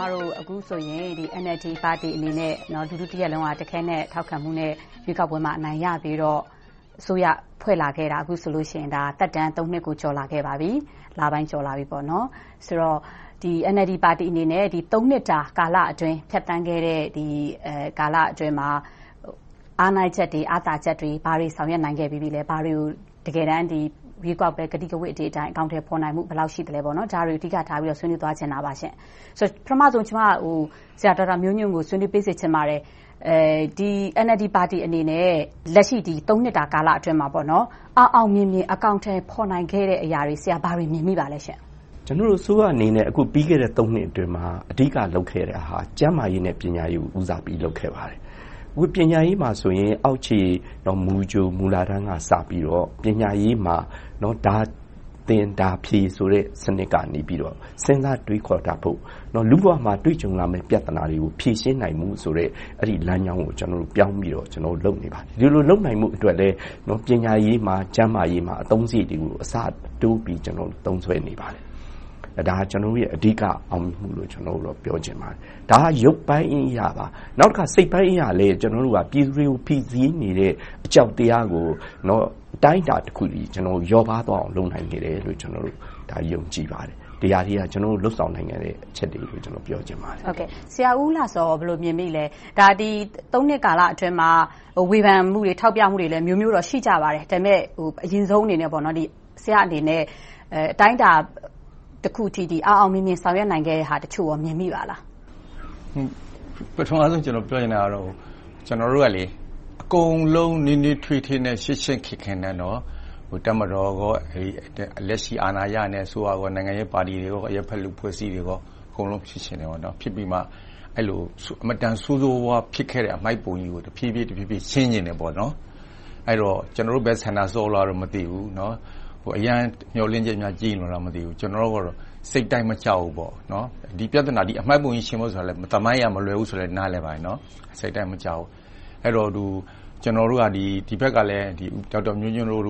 မတို့ အခုဆိုရင် NLD ပါတီအနေနဲ့ လူထုတရပ်လုံးက တခဲနက်ထောက်ခံမှုနဲ့ ရွေးကောက်ပွဲမှာ အနိုင်ရပြီးတော့ အစိုးရဖွဲ့လာခဲ့တာ အခုဆိုရင် သက်တမ်း နှစ်ကို ကျော်လာခဲ့ပါပြီ။လပိုင်းကျော်လာပြီပေါ့။ဆိုတော့ NLD ပါတီအနေနဲ့ နှစ်တာ ကာလအတွင်း ဖြတ်သန်းခဲ့တဲ့ ကာလအတွင်းမှာ အားနည်းချက်တွေ၊အားသာချက်တွေ ဘာတွေဆောင်ရွက်နိုင်ခဲ့ပြီလဲ။ဘာတွေကို တကယ်တမ်း ရွေးကောက်ပွဲ ကတိကဝတ်တွေအတိုင်း အကောင်အထည်ဖော်နိုင်မှု ဘယ်လောက်ရှိသလဲ။ဒါတွေကို အဓိကထား ဆွေးနွေးသွားချင်တာပါ။ပထမဦးဆုံးဆရာဒေါက်တာမျိုးညွှန့်ကို ဆွေးနွေးပေးစေချင်ပါတယ်။ NLD ပါတီအနေနဲ့ လက်ရှိ နှစ်တာကာလအတွင်းမှာ အောင်အောင်မြင်မြင် အကောင်အထည်ဖော်နိုင်ခဲ့တဲ့အရာတွေဘာတွေမြင်မိပါလဲရှင့်။ကျနော်တို့ အစိုးရအနေနဲ့ ပြီးခဲ့တဲ့ နှစ်အတွင်းမှာ အဓိကလုပ်ခဲ့တာဟာ ကျန်းမာရေးနဲ့ ပညာရေးကို ဦးစားပေး လုပ်ခဲ့ပါတယ်။ ပညာရေးမှာဆိုရင် အောက်ခြေမူကြိုမူလတန်းကစပြီးတော့ ပညာရေးမှာ ဒါသင်ဒါဖြေဆိုတဲ့ စနစ်ကနေစဉ်းစားတွေးခေါ်တတ်ဖို့၊လူ့ဘဝမှာ တွေ့ကြုံလာမယ့် ပြဿနာတွေကို ဖြေရှင်းနိုင်ဖို့ဆိုတဲ့ အဲဒီလမ်းကြောင်းကိုပြောင်းပြီးတော့ လုပ်နေပါတယ်။ဒီလိုလုပ်နိုင်ဖို့အတွက်လဲ ပညာရေး၊ကျန်းမာရေးမှာ အသုံးစရိတ်တွေကိုအဆတိုးပြီး သုံးစွဲနေပါတယ်။ ဒါကကျနော်တို့ရဲ့အဓိကအောင်မြင်မှုလို့ပြောချင်ပါတယ်။ဒါကရုပ်ပိုင်းအရပါ။နောက်တခါစိတ်ပိုင်းအရလည်းပြည်သူတွေကိုဖိစီးနေတဲ့အကြောက်တရားကိုအတိုင်းအတာတခုအထိလျော့ပါးသွားအောင်လုပ်နိုင်ခဲ့တယ်လို့ယုံကြည်ပါတယ်။ဒီဟာတွေကကျနော်တို့လုပ်ဆောင်နိုင်ခဲ့တဲ့အချက်တွေလို့ပြောချင်ပါတယ်။ဆရာဦးဦးလှစောဘယ်လိုမြင်မိလဲ။နှစ်ကာလအတွင်းမှာဝေဖန်မှုတွေ၊ထောက်ပြမှုတွေလည်းအမျိုးမျိုးတော့ရှိကြပါတယ်။ဒါပေမဲ့အရင်ဆုံးအနေနဲ့ဆရာအနေနဲ့အတိုင်းအတာ တခုအထိအောင်အောင်မြင်မြင်ဆောင်ရွက်နိုင်ခဲ့တာတချို့ကောမြင်မိပါလား။ပထမဦးဆုံးပြောချင်တာကတော့ကျနော်တို့ကအကုန်လုံးနွေးနွေးထွေးထွေးနဲ့ချစ်ချစ်ခင်ခင်နဲ့တပ်မတော်၊လက်ရှိအာဏာရအစိုးရ၊နိုင်ငံရေးပါတီတွေ၊အရပ်ဖက်လူ့အဖွဲ့အစည်းတွေအကုန်လုံးဖြစ်ချင်တယ်။ဖြစ်ပြီးမှအင်မတန်ဆိုးဆိုးဝါးဝါးဖြစ်ခဲ့တဲ့အမှိုက်ပုံကြီးကိုတဖြည်းဖြည်းရှင်းချင်တယ်။အဲဒီတော့ကျနော်တို့ဘက်ဆန္ဒစောလားတော့မသိဘူး။ အရမ်းမျှော်လင့်ချက်များ ကြီးနေလို့လား မသိဘူး။ကျနော်တို့ကတော့ စိတ်တိုင်းမကြောက်ဘူး။ဒီပြဿနာ အမှိုက်ပုံကြီး ရှင်းဖို့ဆိုတာသမိုင်းအရ မလွယ်ဘူးဆိုတာကိုနားလည်ပါတယ်။စိတ်တိုင်းမကြောက်ဘူး။အဲဒီတော့ ကျနော်တို့က ဒီဘက်ကလဲ ဒေါက်တာမျိုးညွှန့်တို့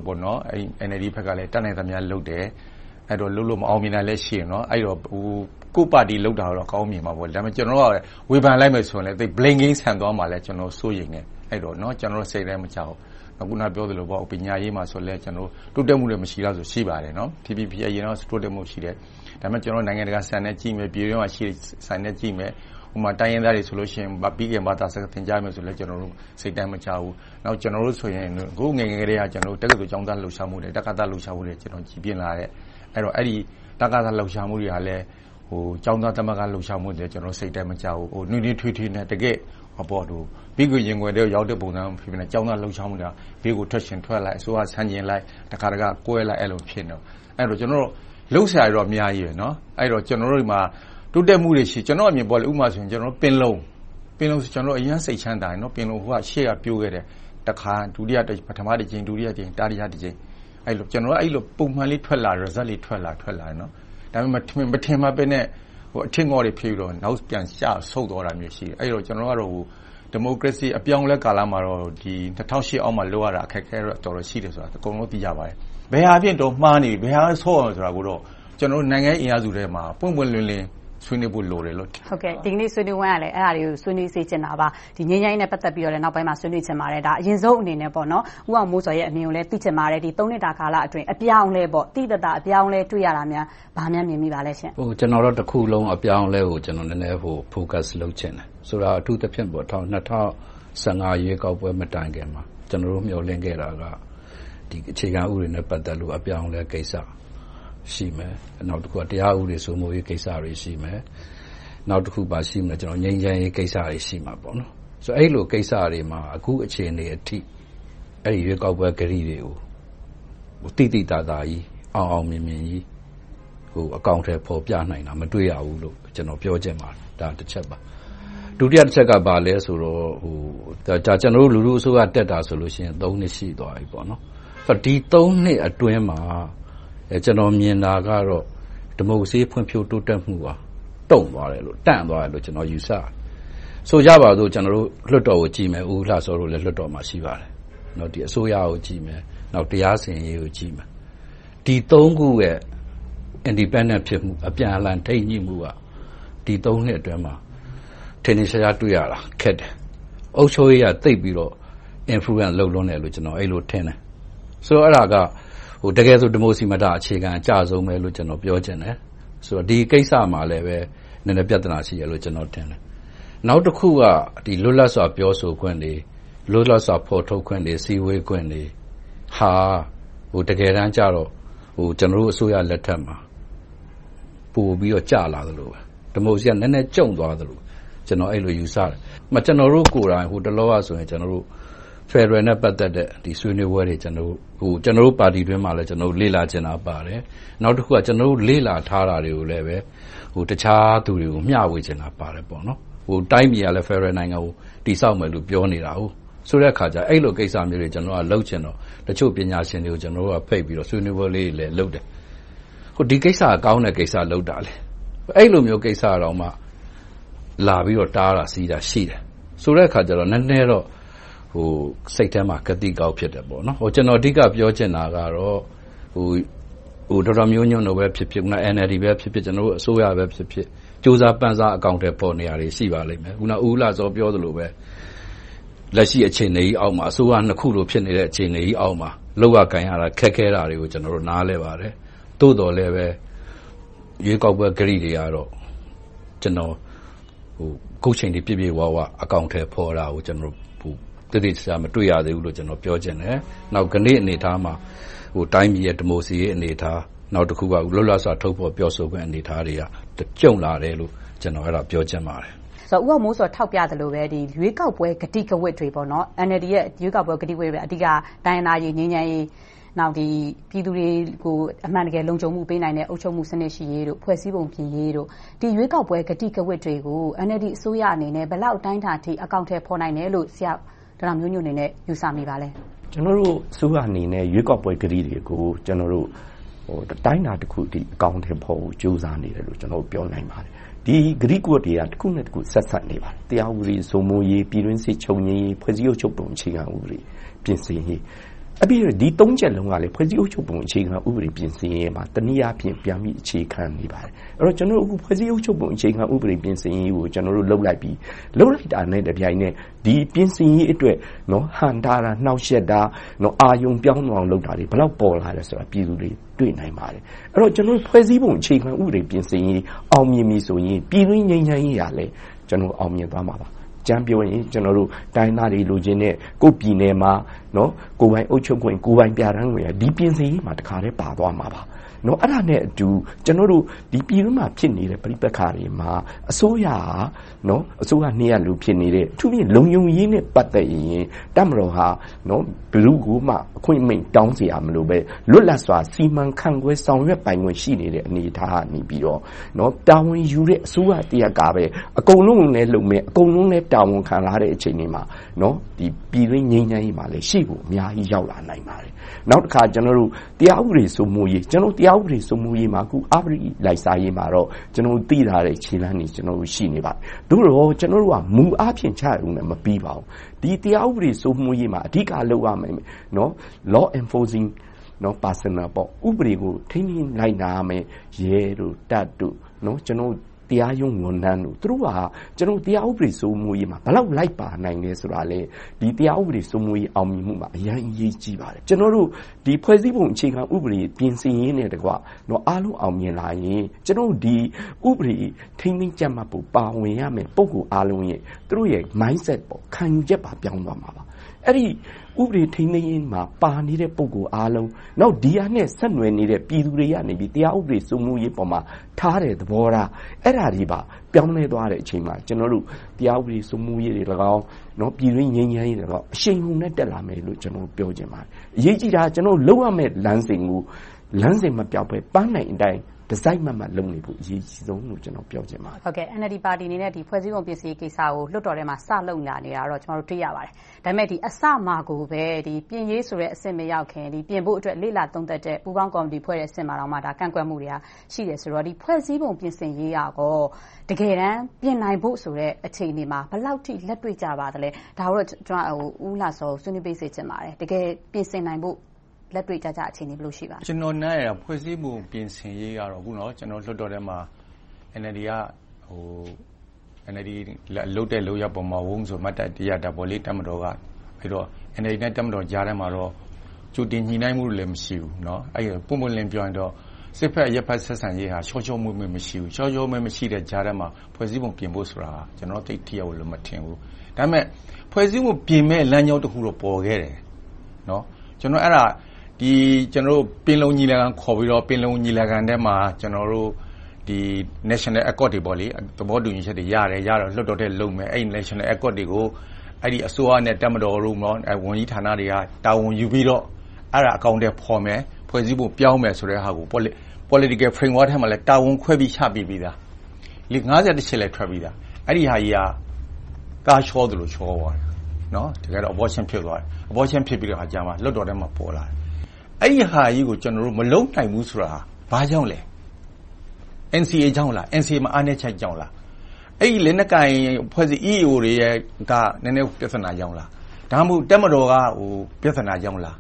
NLD ဘက်ကလည်းတတ်နိုင်သမျှလုပ်တယ်။လုပ်လို့ မအောင်မြင်တာလည်းရှိတယ်။ကိုယ့်ပါတီလုပ်တာတော့အကောင်းမြင်မှာပေါ့။ဒါပေမဲ့ ကျနော်တို့က ဝေဖန်လိုက်မယ်ဆိုရင် Blame Game ဆန်သွားမှာကိုစိုးရိမ်တယ်။အဲဒီတော့ ကျနော်တို့ စိတ်တိုင်းမကြောက်ဘူး။ အခုနပြောသလိုပညာရေးမှာဆိုလဲတိုးတက်မှုတွေမရှိလားဆိုရင်ရှိပါတယ်။ဖြည်းဖြည်းဖြည်းနဲ့တိုးတက်မှုရှိတယ်။ဒါပေမဲ့နိုင်ငံတကာစံနဲ့ကြည့်မယ်။ပြည်တွင်းမှာရှိတဲ့စံနဲ့ကြည့်မယ်။ဥပမာတိုင်းရင်းသားတွေဆိုရင်မိခင်ဘာသာစကားသင်ကြားမယ်ဆိုရင်လဲစိတ်တိုင်းမကြောက်ဘူး။နောက်ကျနော်တို့ဆိုရင်ဟိုငယ်ငယ်ကတည်းကတက္ကသိုလ်ကျောင်းသားလှုပ်ရှားမှုတွေ၊တကသလှုပ်ရှားမှုတွေကိုကြီးပြင်းလာတယ်။အဲဒီတကသလှုပ်ရှားမှုတွေကလည်းကျောင်းသားသမဂ္ဂလှုပ်ရှားမှုတွေလည်းစိတ်တိုင်းမကြောက်ဘူး။နွေးနွေးထွေးထွေးနဲ့တကယ့် ဘေးကွယ်ရင်ကွယ်ထဲရောက်တဲ့ပုံစံမျိုးကျောင်းသားလှုပ်ရှားမှုတွေကဘေးကိုထွက်ချင်ထွက်လိုက်၊အစိုးရဆန့်ကျင်လိုက်၊တခါတခါကွဲလိုက်အဲဒီလိုဖြစ်နေတယ်။အဲဒီတော့လုပ်စရာတွေတော့အများကြီး။အဲဒီတော့ကျနော်တို့မှာတိုးတက်မှုတွေရှိတယ်။ကျနော့်အမြင်ဥပမာပင်လုံဆိုအရမ်းစိတ်ချမ်းသာတယ်။ရှေ့ကပျိုးခဲ့တယ်။တခါပထမတကြိမ်၊ဒုတိယအကြိမ်၊တတိယအကြိမ်ကျနော်တို့ကပုံမှန်လေးထွက်လာတယ်။ Result လေးထွက်လာတယ်။ဒါပေမဲ့မထင်မှတ်ဘဲ နဲ့အထစ်ငေါ့တွေဖြစ်ပြီးတော့နောက်ပြန်ကျဆုတ်သွားတာမျိုးရှိတယ်။အဲဒီတော့ကျနော်တို့ကဒီမိုကရေစီအပြောင်းအလဲကာလမှာတော့၂၀၀၈အောက်မှာလုပ်ရတာအခက်အခဲတော့တော်တော်ရှိတယ်ဆိုတာအကုန်လုံးသိကြပါတယ်။ဘယ်ဟာဖြစ်တော့မှားနေပြီ၊ဘယ်ဟာဆော့နေပြီဆိုတာကိုတော့ကျနော်တို့နိုင်ငံရေးအင်အားစုထဲမှာပွင့်ပွင့်လင်းလင်း ဆွေးနွေးဖို့လိုတယ်လို့ထင်ပါတယ်။ဒီနေ့ဆွေးနွေးပွဲကလည်းအဲဒါတွေကိုဆွေးနွေးစေချင်တာပါ။ငြိမ်းချမ်းရေးနဲ့ပတ်သက်ပြီးတော့လည်းနောက်ပိုင်းမှာဆွေးနွေးချင်ပါတယ်။အရင်ဆုံးအနေနဲ့ဦးအောင်မိုးဇော်ရဲ့အမြင်ကိုလည်းသိချင်ပါတယ်။နှစ်တာကာလအတွင်းအပြောင်းအလဲသိသိသာသာတွေ့ရတာများဘာများမြင်မိပါလဲရှင့်။ကျနော်ကတော့တခုလုံးအပြောင်းအလဲကိုနည်းနည်း Focus လုပ်ချင်တယ်။ဆိုတော့အထူးသဖြင့်၂၀၁၅ရွေးကောက်ပွဲမတိုင်ခင်မှာကျနော်တို့မျှော်လင့်ခဲ့တာကအခြေခံဥပဒေနဲ့ပတ်သက်လို့အပြောင်းအလဲကိစ္စ ရှိမယ်။နောက်တခုကတရားဥပဒေစိုးမိုးရေးကိစ္စတွေရှိမယ်။နောက်တခုဘာရှိမလဲငြိမ်းချမ်းရေးကိစ္စတွေရှိမယ်။အဲဒီလိုကိစ္စတွေမှာအခုအခြေအနေအထိအဲဒီရွေးကောက်ပွဲကတိတွေကိုသိသိသာသာကြီးအောင်အောင်မြင်မြင်ကြီးအကောင်အထည်ဖော်ပြနိုင်တာမတွေ့ရဘူးလို့ကျနော်ပြောချင်ပါတယ်။ဒါကတချက်ပါ။ဒုတိယတချက်ကဘာလဲဆိုတော့ကျနော်တို့လူထုအစိုးရတက်လာတာနှစ်ရှိသွားပြီ။ဒီနှစ်အတွင်းမှာ ကျနော်မြင်တာကတော့ဒီမိုကရေစီဖွံ့ဖြိုးတိုးတက်မှုကတုံသွားတယ်လို့တန့်သွားတယ်လို့ကျနော်ယူဆတယ်။ဆိုကြပါစို့လွှတ်တော်ကိုကြည့်မယ်။ဦးဦးလှစောတို့လည်းလွှတ်တော်မှာရှိပါတယ်။အစိုးရကိုကြည့်မယ်။နောက်တရားစီရင်ရေးကိုကြည့်မယ်။ဒီခုရဲ့ Independent ဖြစ်မှု၊အပြန်အလှန်ထိန်းညှိမှုကဒီသုံးနှစ်အတွင်းမှာထင်ထင်ရှားရှားတွေ့ရတာခက်တယ်။အုပ်ချုပ်ရေးကသိပ်ပြီးတော့ influence လုပ်လွန်းတယ်လို့ကျနော်အဲဒီလိုထင်တယ်။ဆိုတော့အဲဒါက တကယ်ဆိုဒီမိုကရေစီမတာအခြေခံအကျဆုံးပဲလို့ကျနော်ပြောချင်တယ်။ဆိုတော့ဒီကိစ္စမှာလည်းနည်းနည်းပြဿနာရှိတယ်လို့ကျနော်ထင်တယ်။နောက်တခုကလွတ်လပ်စွာပြောဆိုခွင့်တွေ၊လွတ်လပ်စွာဖော်ထုတ်ခွင့်တွေ၊စုဝေးခွင့်တွေဟာတကယ်တမ်းကြတော့ကျနော်တို့အစိုးရလက်ထက်မှာပိုပြီးတော့ကျလာသလိုပဲ။ဒီမိုကရေစီကနည်းနည်းကျုံ့သွားသလိုကျနော်အဲဒီလိုယူဆတယ်။ကျနော်တို့ကိုယ်တိုင်ဟိုတလောကဆိုရင် ဖယ်ဒရယ်နဲ့ ပတ်သက်တဲ့ ဆွေးနွေးပွဲတွေ ကျနော်တို့ပါတီတွင်းမှာလည်း လေ့လာချင်တာပါတယ်။နောက်တခုက ကျနော်တို့ လေ့လာထားတာတွေကိုလည်း တခြားသူတွေကို မျှဝေချင်တာပါတယ်။တိုင်းပြည်ကလည်း ဖယ်ဒရယ်နိုင်ငံကို တည်ဆောက်မယ်လို့ ပြောနေတာ ဆိုတဲ့အခါကြတော့ အဲဒီလိုကိစ္စမျိုးတွေ ကျနော်တို့က လုပ်ချင်တော့ တချို့ပညာရှင်တွေကို ကျနော်တို့က ဖိတ်ပြီးတော့ ဆွေးနွေးပွဲလေးတွေလည်း လုပ်တယ်။ဒီကိစ္စက ကောင်းတဲ့ကိစ္စ လုပ်တာ။အဲဒီလိုမျိုးကိစ္စတောင်မှ လာပြီးတော့ တားတာဆီးတာ ရှိတယ် ဆိုတဲ့အခါကြတော့ နည်းနည်းတော့ စိတ်ထဲမှာကသိကအောက်ဖြစ်တယ်။ကျနော်အဓိကပြောချင်တာကတော့ဒေါက်တာမျိုးညွန့်တို့ပဲဖြစ်ဖြစ်၊ NLD ပဲဖြစ်ဖြစ်၊ကျနော်တို့အစိုးရပဲဖြစ်ဖြစ်ကြိုးစားပမ်းစားအကောင်အထည်ဖော်နေတာတွေရှိပါလိမ့်မယ်။အခုနဦးဦးလှစောပြောသလိုပဲလက်ရှိအခြေအနေကြီးအောက်မှာအစိုးရနှစ်ခုလိုဖြစ်နေတဲ့အခြေအနေကြီးအောက်မှာလုပ်ရကိုင်ရတာခက်ခဲတာတွေကိုကျနော်တို့နားလည်ပါတယ်။သို့သော်လဲရွေးကောက်ပွဲကတိတွေကတော့ကျနော်အခုအချိန်အထိပြည့်ပြည့်ဝဝအကောင်အထည်ဖော်တာကိုကျနော်တို့ သေသေချာချာမတွေ့ရသေးဘူးလို့ပြောချင်တယ်။နောက်ကနေ့အနေအထားမှာတိုင်းပြည်ရဲ့ဒီမိုကရေစီအနေအထား။နောက်တခုကလွတ်လပ်စွာထုတ်ဖော်ပြောဆိုခွင့်အနေအထားတွေကကျုံ့လာတယ်လို့ကျနော်ပြောချင်ပါတယ်။ဦးအောင်မိုးဇော်ထောက်ပြသလိုပဲရွေးကောက်ပွဲကတိကဝတ်တွေ NLD ရဲ့ရွေးကောက်ပွဲကတိကဝတ်တွေအဓိကတိုင်းရင်းသားအရေး၊ငြိမ်းချမ်းရေး၊နောက်ပြည်သူတွေကိုအမှန်တကယ်လုံခြုံမှုပေးနိုင်တဲ့အုပ်ချုပ်မှုစနစ်ရှိရေးတို့၊ဖွဲ့စည်းပုံပြင်ရေးတို့ဒီရွေးကောက်ပွဲကတိကဝတ်တွေကို NLD အစိုးရအနေနဲ့ဘယ်လောက်အတိုင်းအတာအထိအကောင်အထည်ဖော်နိုင်တယ်လို့ဆရာ ဒေါက်တာမျိုးညွှန့်အနေနဲ့ယူဆမိပါလဲ။ကျနော်တို့အစိုးရအနေနဲ့ရွေးကောက်ပွဲကတိတွေကိုကျနော်တို့အတိုင်းအတာတခုအထိအကောင်အထည်ဖော်ဖို့ကြိုးစားနေတယ်လို့ကျနော်တို့ပြောနိုင်ပါတယ်။ဒီကတိကဝတ်တွေကတခုနဲ့တခုဆက်စပ်နေပါတယ်။တရားဥပဒေစိုးမိုးရေး၊ပြည်တွင်းစစ်ချုပ်ငြိမ်းရေး၊ဖွဲ့စည်းအုပ်ချုပ်ပုံအခြေခံဥပဒေပြင်ဆင်ရေး အပြင်ဒီသုံးချက်လုံးကလည်းဖွဲ့စည်းအုပ်ချုပ်ပုံအခြေခံဥပဒေပြင်ဆင်ရေးမှာတနည်းအားဖြင့်ပြန်ပြီးအခြေခံနေပါတယ်အဲ့တော့ကျွန်တော်တို့အခုဖွဲ့စည်းအုပ်ချုပ်ပုံအခြေခံဥပဒေပြင်ဆင်ရေးကိုကျွန်တော်တို့လှုပ်လိုက်ပြီးလှုပ်လိုက်တာနဲ့တပြိုင်နက်ဒီပြင်ဆင်ရေးအတွက်နော်ဟန်တာတာနှောက်ယှက်တာနော်အာယုံပြောင်းအောင်လုပ်တာတွေဘလောက်ပေါ်လာလဲဆိုတာပြည်သူတွေတွေ့နိုင်ပါတယ်အဲ့တော့ကျွန်တော်ဖွဲ့စည်းပုံအခြေခံဥပဒေပြင်ဆင်ရေးအောင်မြင်ပြီဆိုရင်ပြည်တွင်းငြိမ်းချမ်းရေးရလဲကျွန်တော်အောင်မြင်သွားမှာပါ ကြမ်းပြောရင်ကျွန်တော်တို့တိုင်းသားတွေလိုချင်တဲ့ကိုပြည်နယ်မှာနော်ကိုပိုင်အုပ်ချုပ်ခွင့်ကိုပိုင်ပြဋ္ဌာန်းခွင့်ဒီပြင်ဆင်ရေးမှာတခါတည်းပါသွားမှာပါ နော်အဲ့ဒါနဲ့အတူကျွန်တော်တို့ဒီပြည်တွင်းမှာဖြစ်နေတဲ့ပြိပက္ခတွေမှာအစိုးရဟာနော်အစိုးရနှစ်ရလူဖြစ်နေတဲ့အထူးဖြင့်လုံယုံရေးနဲ့ပတ်သက်ရင်တမတော်ဟာနော်ဘယ်သူကမှအခွင့်အမိန့်တောင်းเสียမလို့ပဲလွတ်လပ်စွာစီမံခန့်ခွဲဆောင်ရွက်ပိုင်ခွင့်ရှိနေတဲ့အနေအထားကနေပြီးတော့နော်တာဝန်ယူတဲ့အစိုးရတရက်ကပဲအကုန်လုံးလည်းလုံမဲ့အကုန်လုံးလည်းတာဝန်ခံလာတဲ့အချိန်တွေမှာနော်ဒီပြည်တွင်းငြိမ်းချမ်းရေးမှာလည်းရှိဖို့အများကြီးရောက်လာနိုင်ပါတယ်နောက်တစ်ခါကျွန်တော်တို့တရားဥပဒေစိုးမိုးရေးကျွန်တော်တရား ားဥပဒေစိုးမိုးရေးမှာအခုအပရိလိုက်စားရေးမှာတော့ကျွန်တော်သိထားတဲ့ခြေလှမ်းတွေကျွန်တော်တို့ရှိနေပါတယ်သို့တော့ကျွန်တော်တို့ကမူအဖြစ်ချရုံနဲ့မပြီးပါဘူးဒီတရားဥပဒေစိုးမိုးရေးမှာအဓိကလုပ်ရမယ်နော် law enforcing နော် personal ပေါ့ဥပဒေကိုထိန်းသိမ်းလိုက်နာမယ်ရဲတို့တပ်တို့နော်ကျွန်တော် တရားရုံးဝန်ထမ်းတို့သူတို့ကကျွန်တော်တရားဥပဒေစိုးမိုးရေးမှာဘယ်လောက်လိုက်ပါနိုင်လဲဆိုတာလေဒီတရားဥပဒေစိုးမိုးရေးအောင်မြင်မှုမှာအရင်အရေးကြီးပါတယ်ကျွန်တော်တို့ဒီဖွဲ့စည်းပုံအခြေခံဥပဒေပြင်ဆင်ရေးနဲ့တကွတော့အားလုံးအောင်မြင်လာရင်ကျွန်တော်ဒီဥပဒေထိန်းသိမ်းကြပ်မတ်ဖို့ပါဝင်ရမယ်ပုံကူအားလုံးရဲ့သူတို့ရဲ့ mindset ပေါ့ခံယူချက်ပါပြောင်းသွားမှာပါ အဲ့ဒီဥပဒေထိန်းသိမ်းရေးမှာပါနေတဲ့ပုဂ္ဂိုလ်အားလုံးနောက်ဒီဟာနဲ့ဆက်နွယ်နေတဲ့ပြည်သူတွေကနေပြီးတရားဥပဒေစိုးမိုးရေးပေါ်မှာထားတဲ့သဘောထားအဲ့ဒါတွေပါပြောင်းလဲသွားတဲ့အချိန်မှာကျွန်တော်တို့တရားဥပဒေစိုးမိုးရေးတွေ၎င်းနော်ပြည်တွင်းငြိမ်းချမ်းရေးတွေ၎င်းအရှိန်ဟုန်နဲ့တက်လာမယ်လို့ကျွန်တော်ပြောချင်ပါတယ်အရေးကြီးတာကျွန်တော်လုံးဝမဲ့လမ်းစဉ်ကိုလမ်းစဉ်မပြောက်ပဲပန်းနိုင်အတိုင်း ဒီဇိုင်းမှတ်မှတ်လုပ်နေဖို့အရေးကြီးဆုံးလို့ကျွန်တော်ပြောချင်ပါတယ်ဟုတ်ကဲ့ NLD ပါတီအနေနဲ့ဒီဖွဲ့စည်းပုံပြင်ဆင်ရေးကိစ္စကိုလွှတ်တော်ထဲမှာစလုပ်လာနေတာတော့ကျွန်တော်တို့တွေ့ရပါတယ်ဒါပေမဲ့ဒီအစမှာကိုပဲဒီပြင်ရေးဆိုတဲ့အဆင့်မရောက်ခင်ဒီပြင်ဖို့အတွက်လေ့လာသုံးသပ်တဲ့ပူးပေါင်းကော်မတီဖွဲ့တဲ့အဆင့်မှာတော့မှဒါကန့်ကွက်မှုတွေကရှိတယ်ဆိုတော့ဒီဖွဲ့စည်းပုံပြင်ဆင်ရေးကောတကယ်တမ်းပြင်နိုင်ဖို့ဆိုတဲ့အခြေအနေမှာဘယ်လောက်ထိလက်တွေ့ကြပါသလဲဒါကိုတော့ကျွန်တော်ဦးလာစောဆွေးနွေးပေးစေချင်ပါတယ်တကယ်ပြင်ဆင်နိုင်ဖို့ လက်တွေ့ကျကျ အခြေအနေ ဘယ်လိုရှိပါလဲ။ကျနော် နားလည်တာ ဖွဲ့စည်းပုံပြင်ဆင်ရေးကတော့ အခုလွှတ်တော်ထဲမှာ NLD က လုပ်တဲ့လုပ်ရပ်ပေါ်မှာ ဝုန်းဆိုမတ်တပ်ရပ်တာ တပ်မတော်က။ NLD နဲ့ တပ်မတော်ကြားထဲမှာတော့ ကြိုတင်ညှိနှိုင်းမှုတွေလည်း မရှိဘူး။ပွင့်ပွင့်လင်းလင်း ပြောရရင်တော့ စစ်ဘက်-အရပ်ဘက် ဆက်ဆံရေးဟာ ချောချောမွေ့မွေ့ မရှိဘူး။ချောချောမွေ့မွေ့ မရှိတဲ့ကြားထဲမှာ ဖွဲ့စည်းပုံပြင်ဖို့ဆိုတာ ကျနော်တော့ သိပ်ထိရောက်တယ်လို့ မထင်ဘူး။ဒါပေမဲ့ ဖွဲ့စည်းပုံပြင်မယ့် လမ်းကြောင်းတခုတော့ ပေါ်ခဲ့တယ်။ကျနော် အဲဒါ ကျွန်တော်တို့ ပင်လုံညီလာခံခေါ်ပြီးတော့ ပင်လုံညီလာခံထဲမှာ ကျွန်တော်တို့ဒီ national accord တွေပေါ့လေသဘောတူညီချက်တွေရတယ် ရတော့ လွှတ်တော်တဲ့လုံမယ် အဲ့ national accord တွေကိုအဲ့ဒီအစိုးရနဲ့တက်မတော်တို့မောဝန်ကြီးဌာနတွေက တာဝန်ယူပြီးတော့ အဲ့ဒါ အကောင့်တွေဖော်မယ် ဖွဲ့စည်းဖို့ပြောင်းမယ်ဆိုတဲ့ဟာကို political framework ထဲမှာလည်း တာဝန်ခွဲပြီး ချပြီးပြီးသားလေ50တစ်ချက်လည်း ထွက်ပြီးသား အဲ့ဒီဟာကြီးကကားချောသလို ချောသွားတယ်နော်တကယ်တော့ abortion ဖြစ်သွားတယ် abortion ဖြစ်ပြီးတော့အကြမ်းမှာလွတ်တော်ထဲမှာ ပေါ်လာတယ် အဲ့ဒီဟာကြီးကို ကျွန်တော်တို့ မလုံနိုင်ဘူးဆိုတာ ဘာကြောင့်လဲ NCA ကြောင့်လား NCA မှာ အားနည်းချက်ကြောင့်လား အဲ့ဒီ လက်နက်ကင်ဖွဲ့စည်း EAO တွေရဲ့ကနည်းနည်းပြဿနာကြောင့်လား ဒါမှမဟုတ်တက်မတော်ကဟိုပြဿနာကြောင့်လား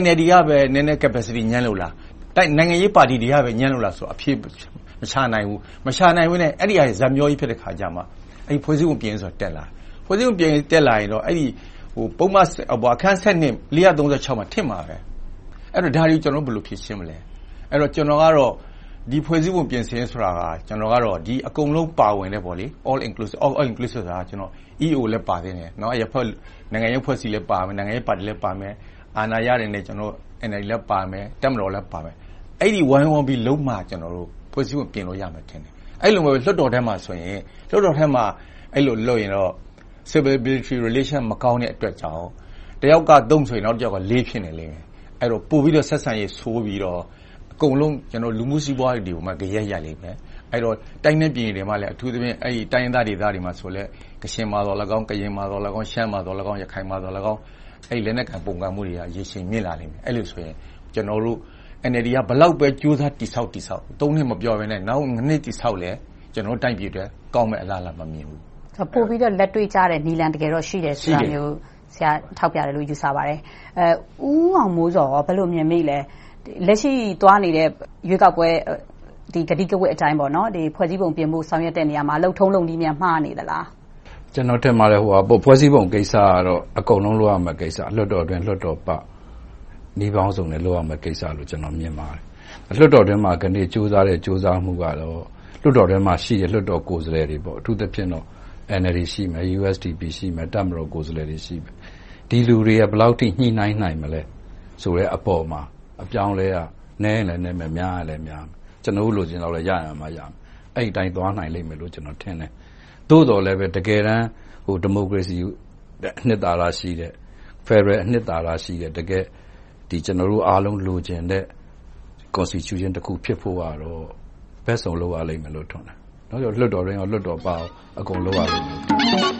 NLD ကပဲ နည်းနည်း capacity ညံ့လို့လားတိုက်နိုင်ငံရေးပါတီတွေကပဲ ညံ့လို့လားဆိုအဖြစ်မချနိုင်ဘူးမချနိုင်ဘူးနဲ့ အဲ့ဒီဟာဇမျောကြီး ဖြစ်တဲ့ခါကြမှာအဲ့ဒီဖွဲ့စည်းပုံပြင်ဆိုတက်လာဖွဲ့စည်းပုံပြင်တက်လာရင်တော့အဲ့ဒီဟိုပုံမှန်အခန်း7နှစ်436မှာထင့်မှာပဲ အဲ့တော့ ဒါတွေကို ကျနော်တို့ ဘယ်လိုဖြေရှင်းမလဲ။အဲ့တော့ ကျနော်ကတော့ ဒီဖွဲ့စည်းပုံပြင်ဆင်ရေးဆိုတာ အကုန်လုံးပါဝင်တဲ့ All Inclusive ဆိုတာ EAO လည်းပါသေးတယ်။နိုင်ငံရေးအဖွဲ့အစည်းလည်းပါမယ်။နိုင်ငံရေးပါတီလည်းပါမယ်။အာဏာရတဲ့ NLD လည်းပါမယ်။တပ်မတော်လည်းပါမယ်။အဲဒီ ဝိုင်းဝန်းပြီးလုပ်မှ ဖွဲ့စည်းပုံပြင်လို့ရမယ်ထင်တယ်။အဲဒီလိုမဟုတ်ဘဲ လွှတ်တော်ထဲမှာဆိုရင် လွှတ်တော်ထဲမှာ အဲဒီလိုလုပ်ရင်တော့ Civil-Military Relation မကောင်းတဲ့အတွက်ကြောင့် တယောက်က ဆိုရင် နောက်တယောက်က ဖြစ်နေလိမ့်မယ် ပို့ပြီးတော့ ဆက်ဆံရေးဆိုးပြီးတော့ အကုန်လုံးကျွန်တော်လူမှုစီးပွားတွေကိုမှကြရက်ရလိမ့်မယ် အဲ့တော့ တိုင်းနဲ့ပြည်နယ်တွေမှာလည်း အထူးသဖြင့်အဲ့ဒီတိုင်းသားဒေသတွေမှာဆိုလဲကရှင်မှာတော့၎င်း ကရင်မှာတော့၎င်း ရှမ်းမှာတော့၎င်း ရခိုင်မှာတော့၎င်းအဲ့လက်နက်ကပုံကံမှုတွေက ရေရှည်မြင့်လာလိမ့်မယ် အဲ့လိုဆိုရင် ကျွန်တော်တို့ NLD ကဘလောက်ပဲ ကြိုးစားတိဆောက်တိဆောက်သုံးနှစ် မပြောဘဲနဲ့ နောက် နှစ်တိဆောက်လဲကျွန်တော်တိုင်းပြည်တွေကောင်းမဲ့အလားအလာ မမြင်ဘူး ပို့ပြီးတော့ လက်တွေ့ကြတဲ့နီလန်တကယ်တော့ ရှိတယ်ဆိုတာမျိုး ဆရာထောက်ပြတယ်လို့ယူဆပါတယ်အဲဦးအောင်မိုးစောဘယ်လိုမြင်မိလဲလက်ရှိသွားနေတဲ့ရွေးကောက်ပွဲဒီဂတိကဝတ်အတိုင်းပေါ့နော်ဒီဖွဲ့စည်းပုံပြင်မှုဆောင်ရွက်တဲ့နေရာမှာလှုပ်ထုံးလုံဒီမြန်မှားနေသလားကျွန်တော်ထင်ပါတယ်ဟိုဟာဖွဲ့စည်းပုံကိစ္စကတော့အကုန်လုံးလုပ်ရမယ့်ကိစ္စလွှတ်တော်အတွင်းလွှတ်တော်ပနှီးပေါင်းစုံနဲ့လုပ်ရမယ့်ကိစ္စလို့ကျွန်တော်မြင်ပါတယ်လွှတ်တော်တွင်းမှာကနေစူးစမ်းတဲ့စူးစမ်းမှုကတော့လွှတ်တော်ထဲမှာရှိတဲ့လွှတ်တော်ကိုယ်စားလှယ်တွေပေါ့အထူးသဖြင့်တော့ NLD ရှိမယ် USDP ရှိမယ်တပ်မတော်ကိုယ်စားလှယ်တွေရှိမယ် ဒီလူတွေကဘယ်လောက်ထိညှိနှိုင်းနိုင်မလဲဆိုတဲ့အပေါ်မှာအပြောင်းလဲကနည်းလည်းနည်းမယ်များလည်းများမယ်ကျွန်တော်တို့လိုချင်တော့လည်းရရမှာရမယ်အဲ့ဒီတိုင်းသွားနိုင်လိမ့်မယ်လို့ကျွန်တော်ထင်တယ်သို့တော်လည်းပဲတကယ်တမ်းဟိုဒီမိုကရေစီအနှစ်သာရရှိတဲ့ Federal အနှစ်သာရရှိတဲ့တကယ်ဒီကျွန်တော်တို့အားလုံးလိုချင်တဲ့ constitution တစ်ခုဖြစ်ဖို့ကတော့ဘက်ဆုံးလုပ်ရလိမ့်မယ်လို့ထင်တယ်။နော်လွတ်တော်ရင်းရောလွတ်တော်ပါအကုန်လုပ်ရလိမ့်မယ်